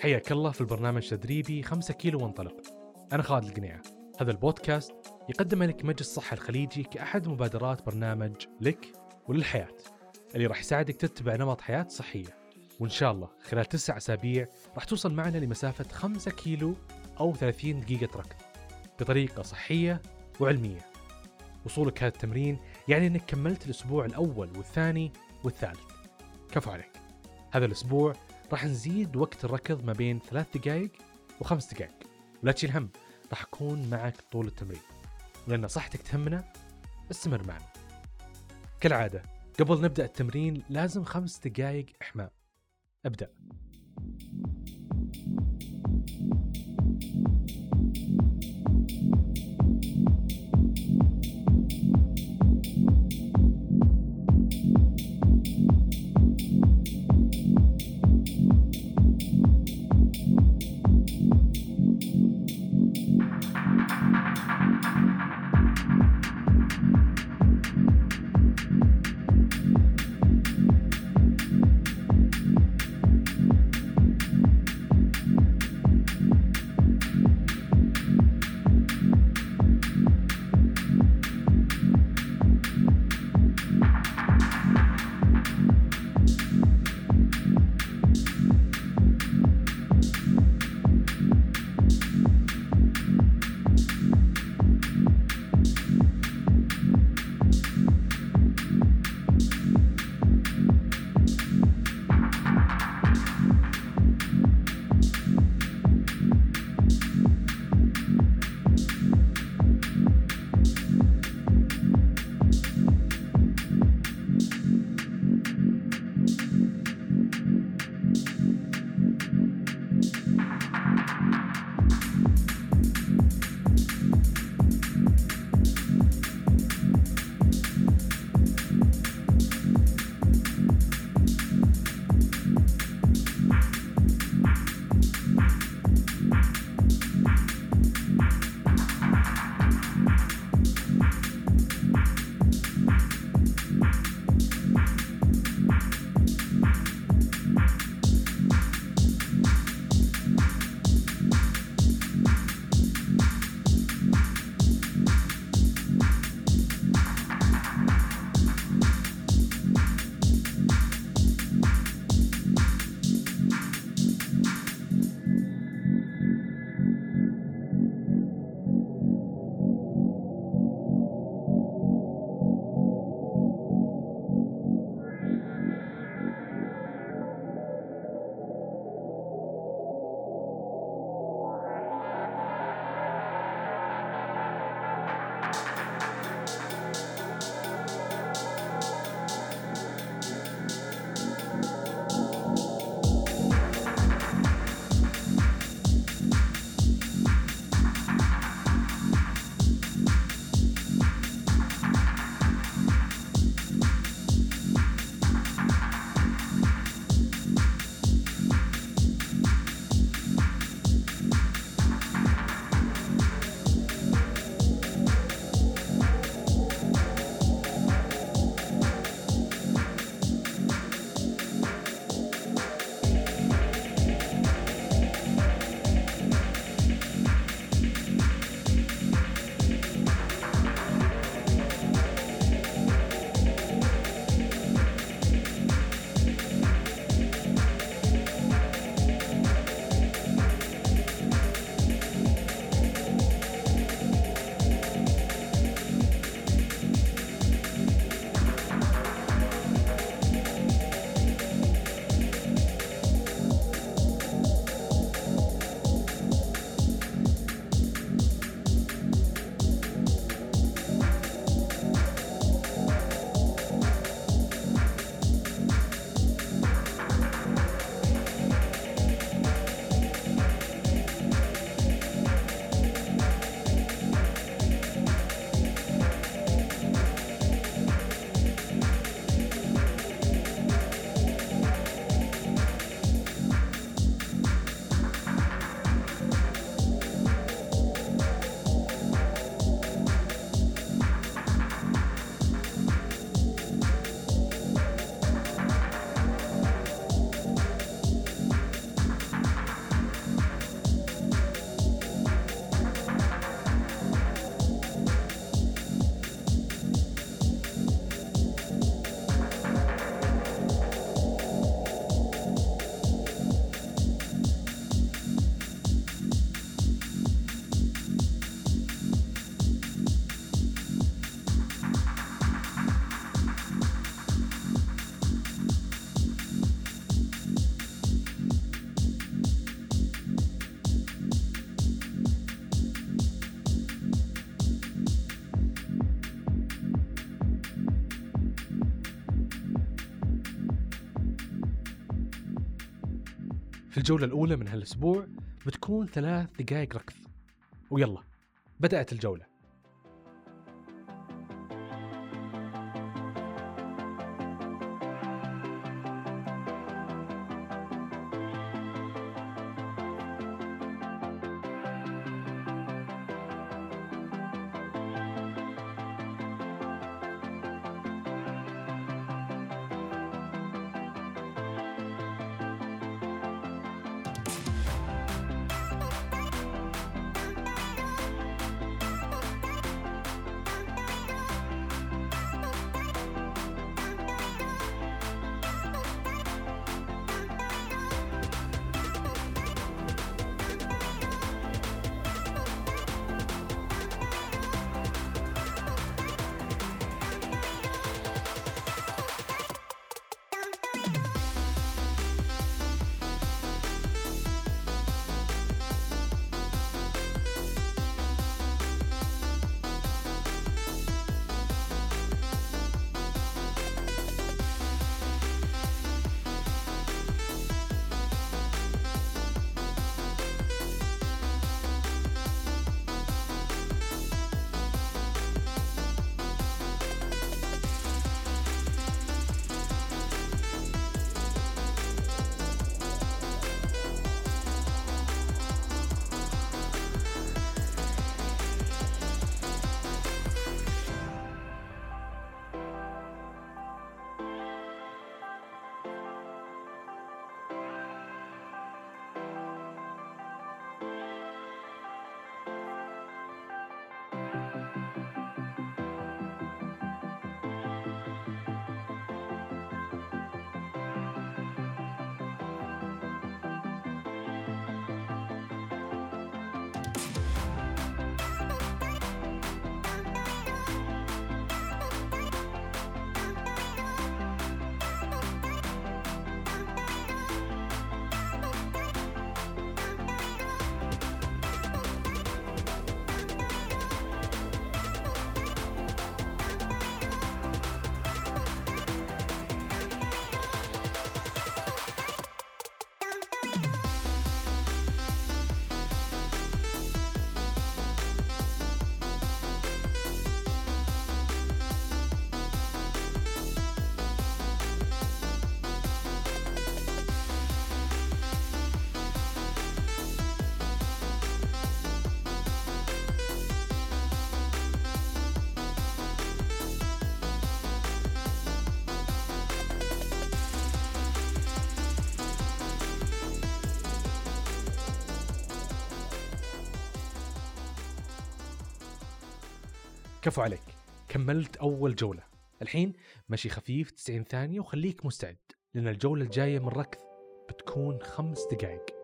حياك الله في البرنامج تدريبي 5 كيلو وانطلق. أنا خالد القنيعة هذا البودكاست يقدم لك مجلس الصحة الخليجي كأحد مبادرات برنامج لك وللحياة اللي راح يساعدك تتبع نمط حياة صحية. وإن شاء الله خلال تسع أسابيع راح توصل معنا لمسافة 5 كيلو أو 30 دقيقة ركض بطريقة صحية وعلمية. وصولك هذا التمرين يعني أنك كملت الأسبوع الأول والثاني والثالث. كفو عليك. هذا الأسبوع راح نزيد وقت الركض ما بين ثلاث دقائق وخمس دقائق ولا تشيل هم راح أكون معك طول التمرين. ولأن صحتك تهمنا استمر معنا. كالعادة قبل نبدأ التمرين لازم خمس دقائق إحماء. أبدأ. الجولة الأولى من هالأسبوع بتكون ثلاث دقائق ركض. ويلا بدأت الجولة. كفو عليك. كملت أول جولة. الحين مشي خفيف 90 ثانية وخليك مستعد لأن الجولة الجاية من ركض بتكون خمس دقائق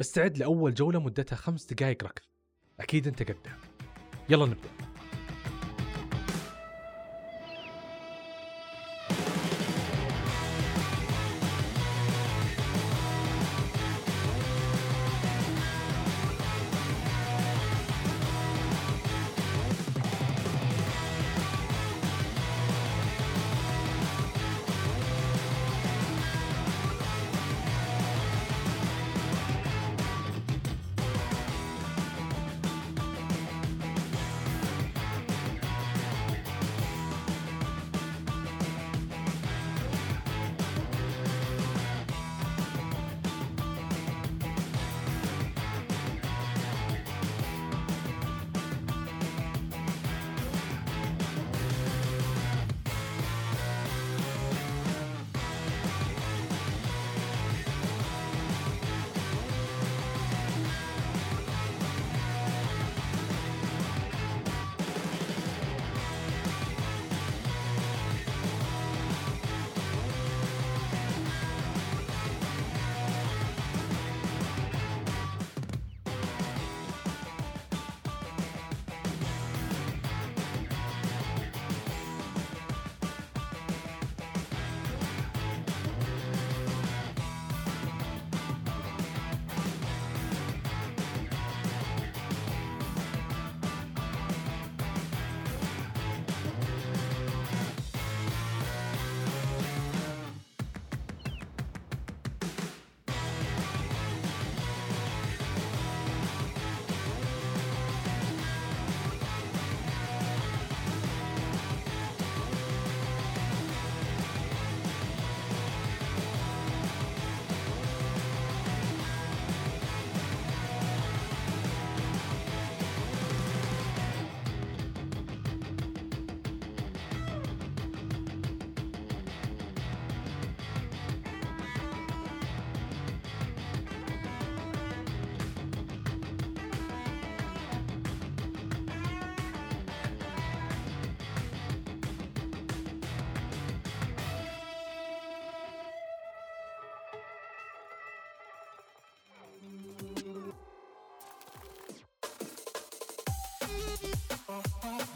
استعد لأول جولة مدتها خمس دقائق ركض. أكيد أنت قدها. يلا نبدأ.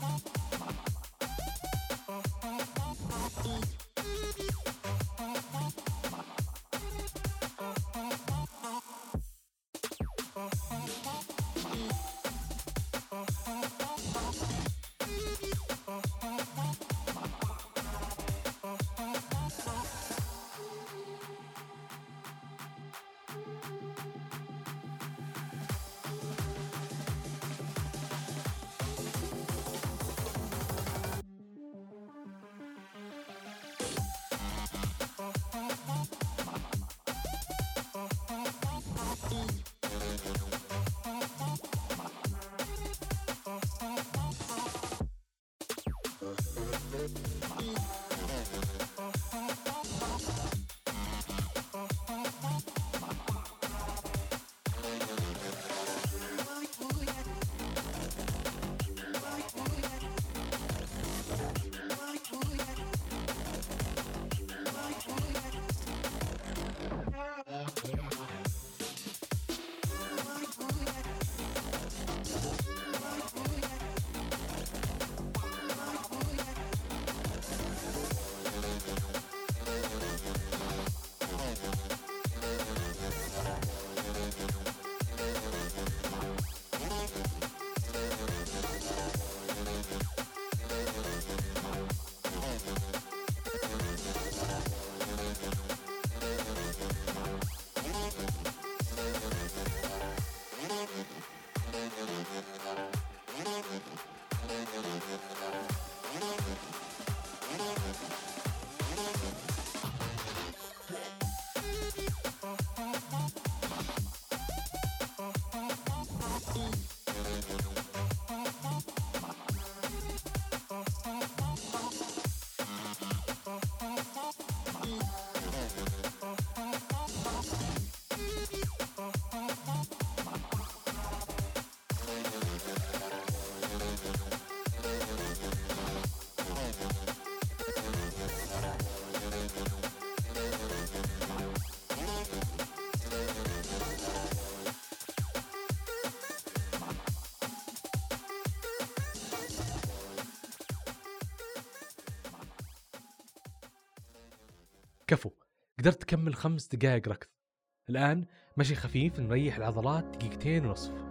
Bye. كفو. قدرت تكمل خمس دقائق ركض. الآن مشي خفيف نريح العضلات دقيقتين ونصف.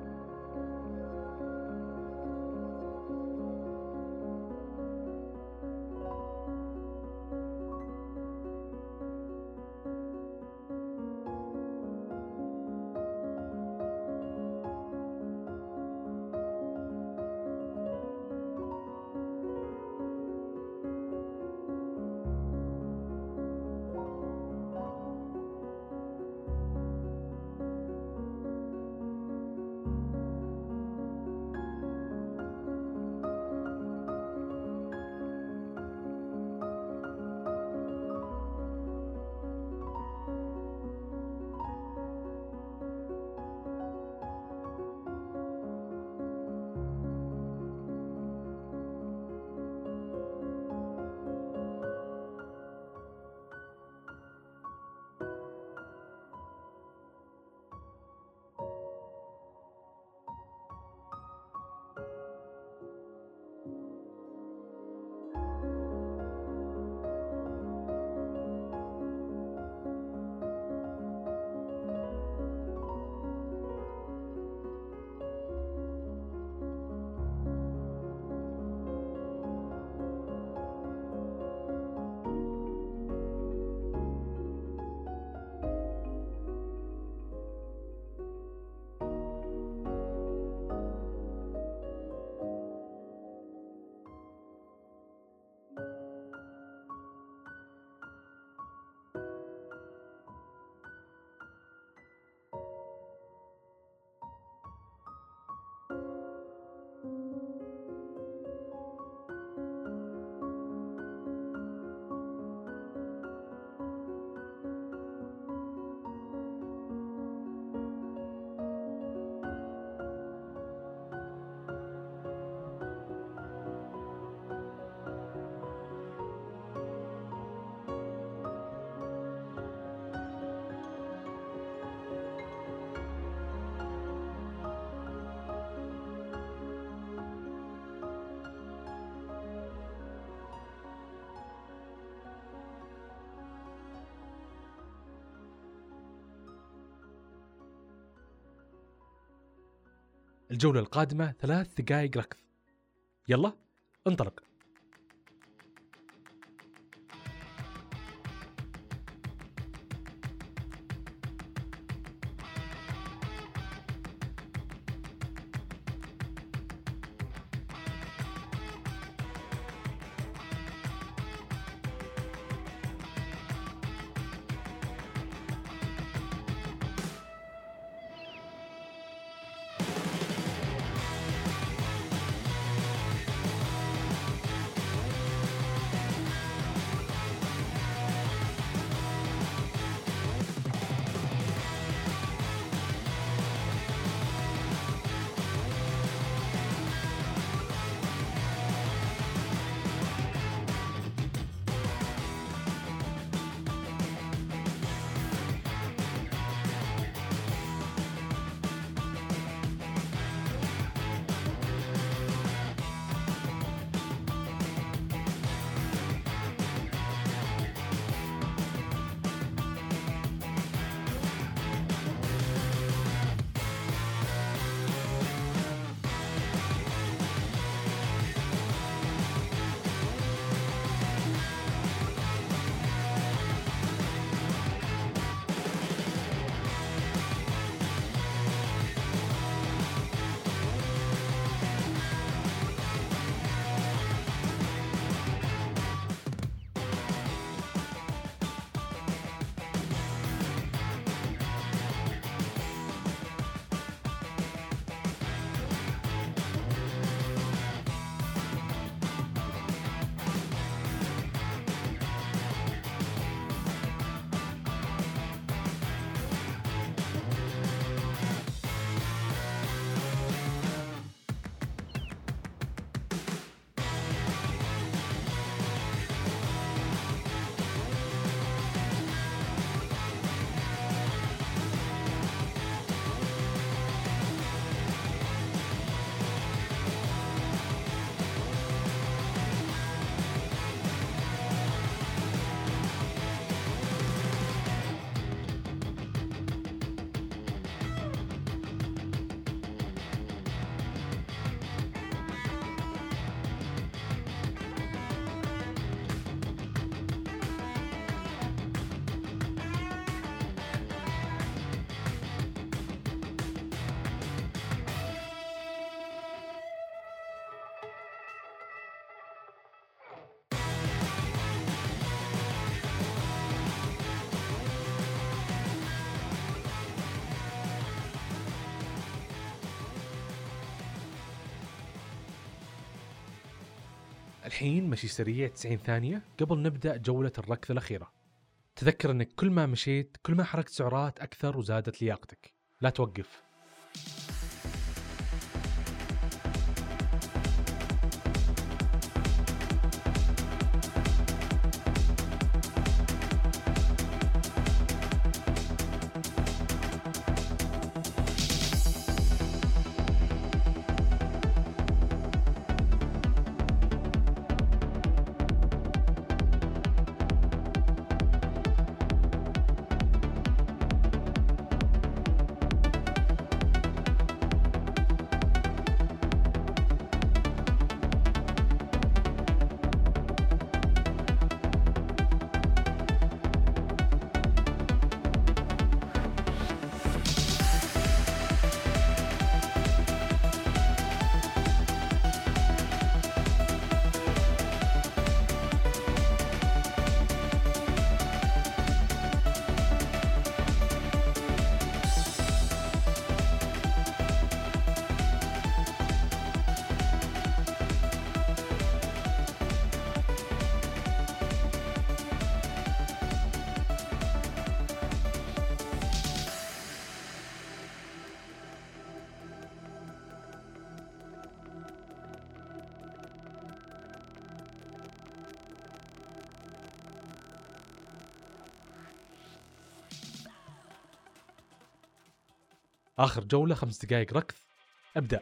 الجولة القادمة ثلاث دقائق ركض. يلا انطلق. الحين مشي سريع 90 ثانية قبل نبدأ جولة الركض الأخيرة. تذكر أنك كل ما مشيت كل ما حركت سعرات أكثر وزادت لياقتك. لا توقف. آخر جولة خمس دقائق ركض. أبدأ.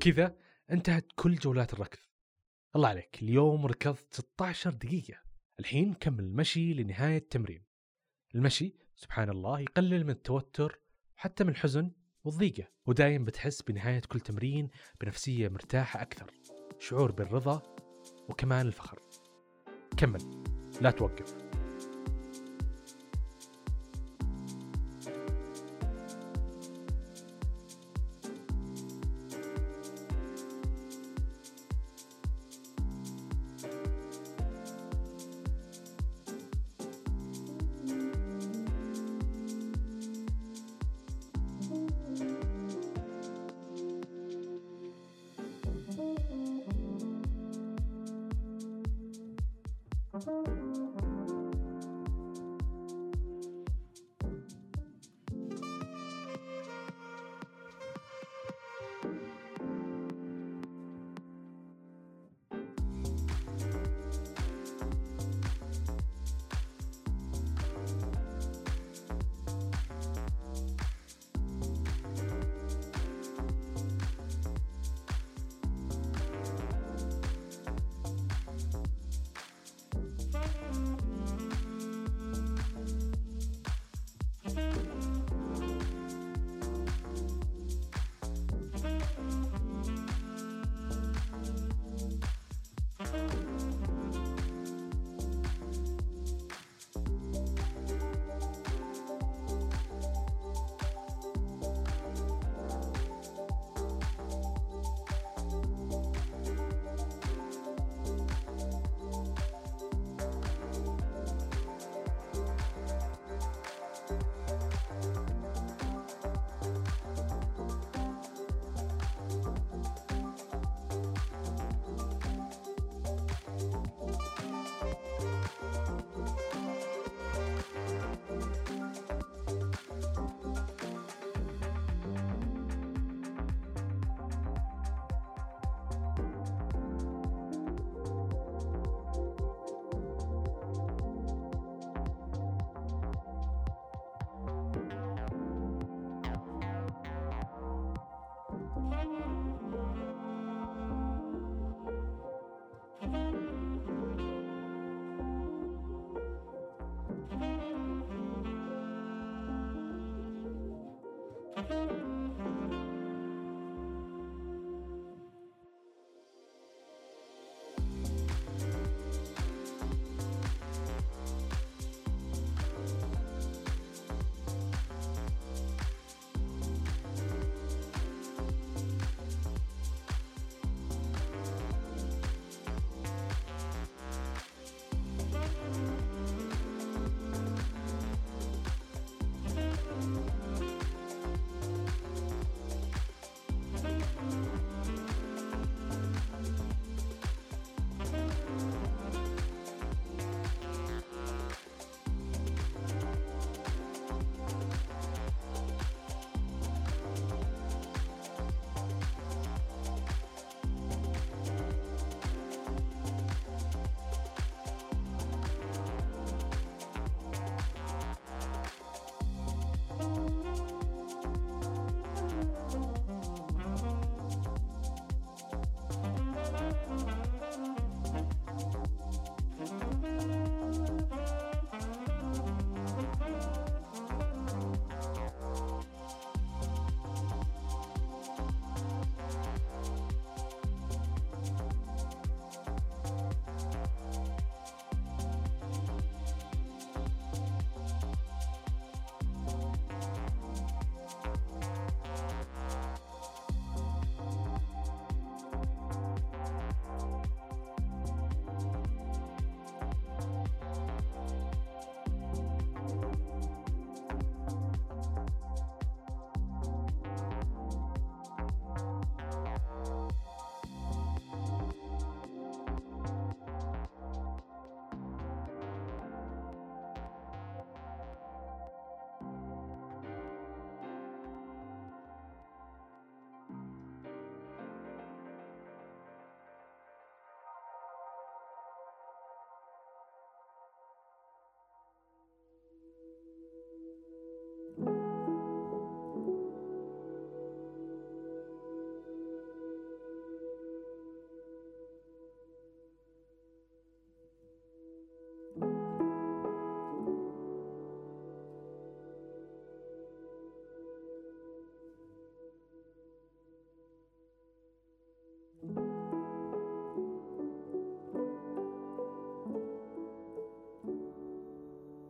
وبكذا انتهت كل جولات الركض. الله عليك اليوم ركضت 16 دقيقة. الحين كمل المشي لنهاية التمرين. المشي سبحان الله يقلل من التوتر وحتى من الحزن والضيقة ودايم بتحس بنهاية كل تمرين بنفسية مرتاحة أكثر. شعور بالرضا وكمان الفخر. كمل لا توقف.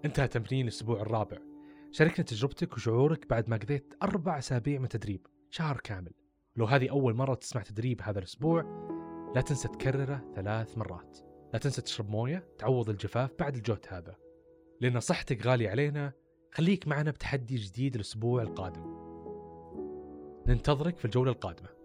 انتهى تمرين الأسبوع الرابع. شاركنا تجربتك وشعورك بعد ما قضيت أربع أسابيع من تدريب. شهر كامل. لو هذه أول مرة تسمع تدريب هذا الأسبوع لا تنسى تكرره ثلاث مرات. لا تنسى تشرب موية تعوض الجفاف بعد الجهد هذا. لأن صحتك غالية علينا خليك معنا بتحدي جديد الأسبوع القادم. ننتظرك في الجولة القادمة.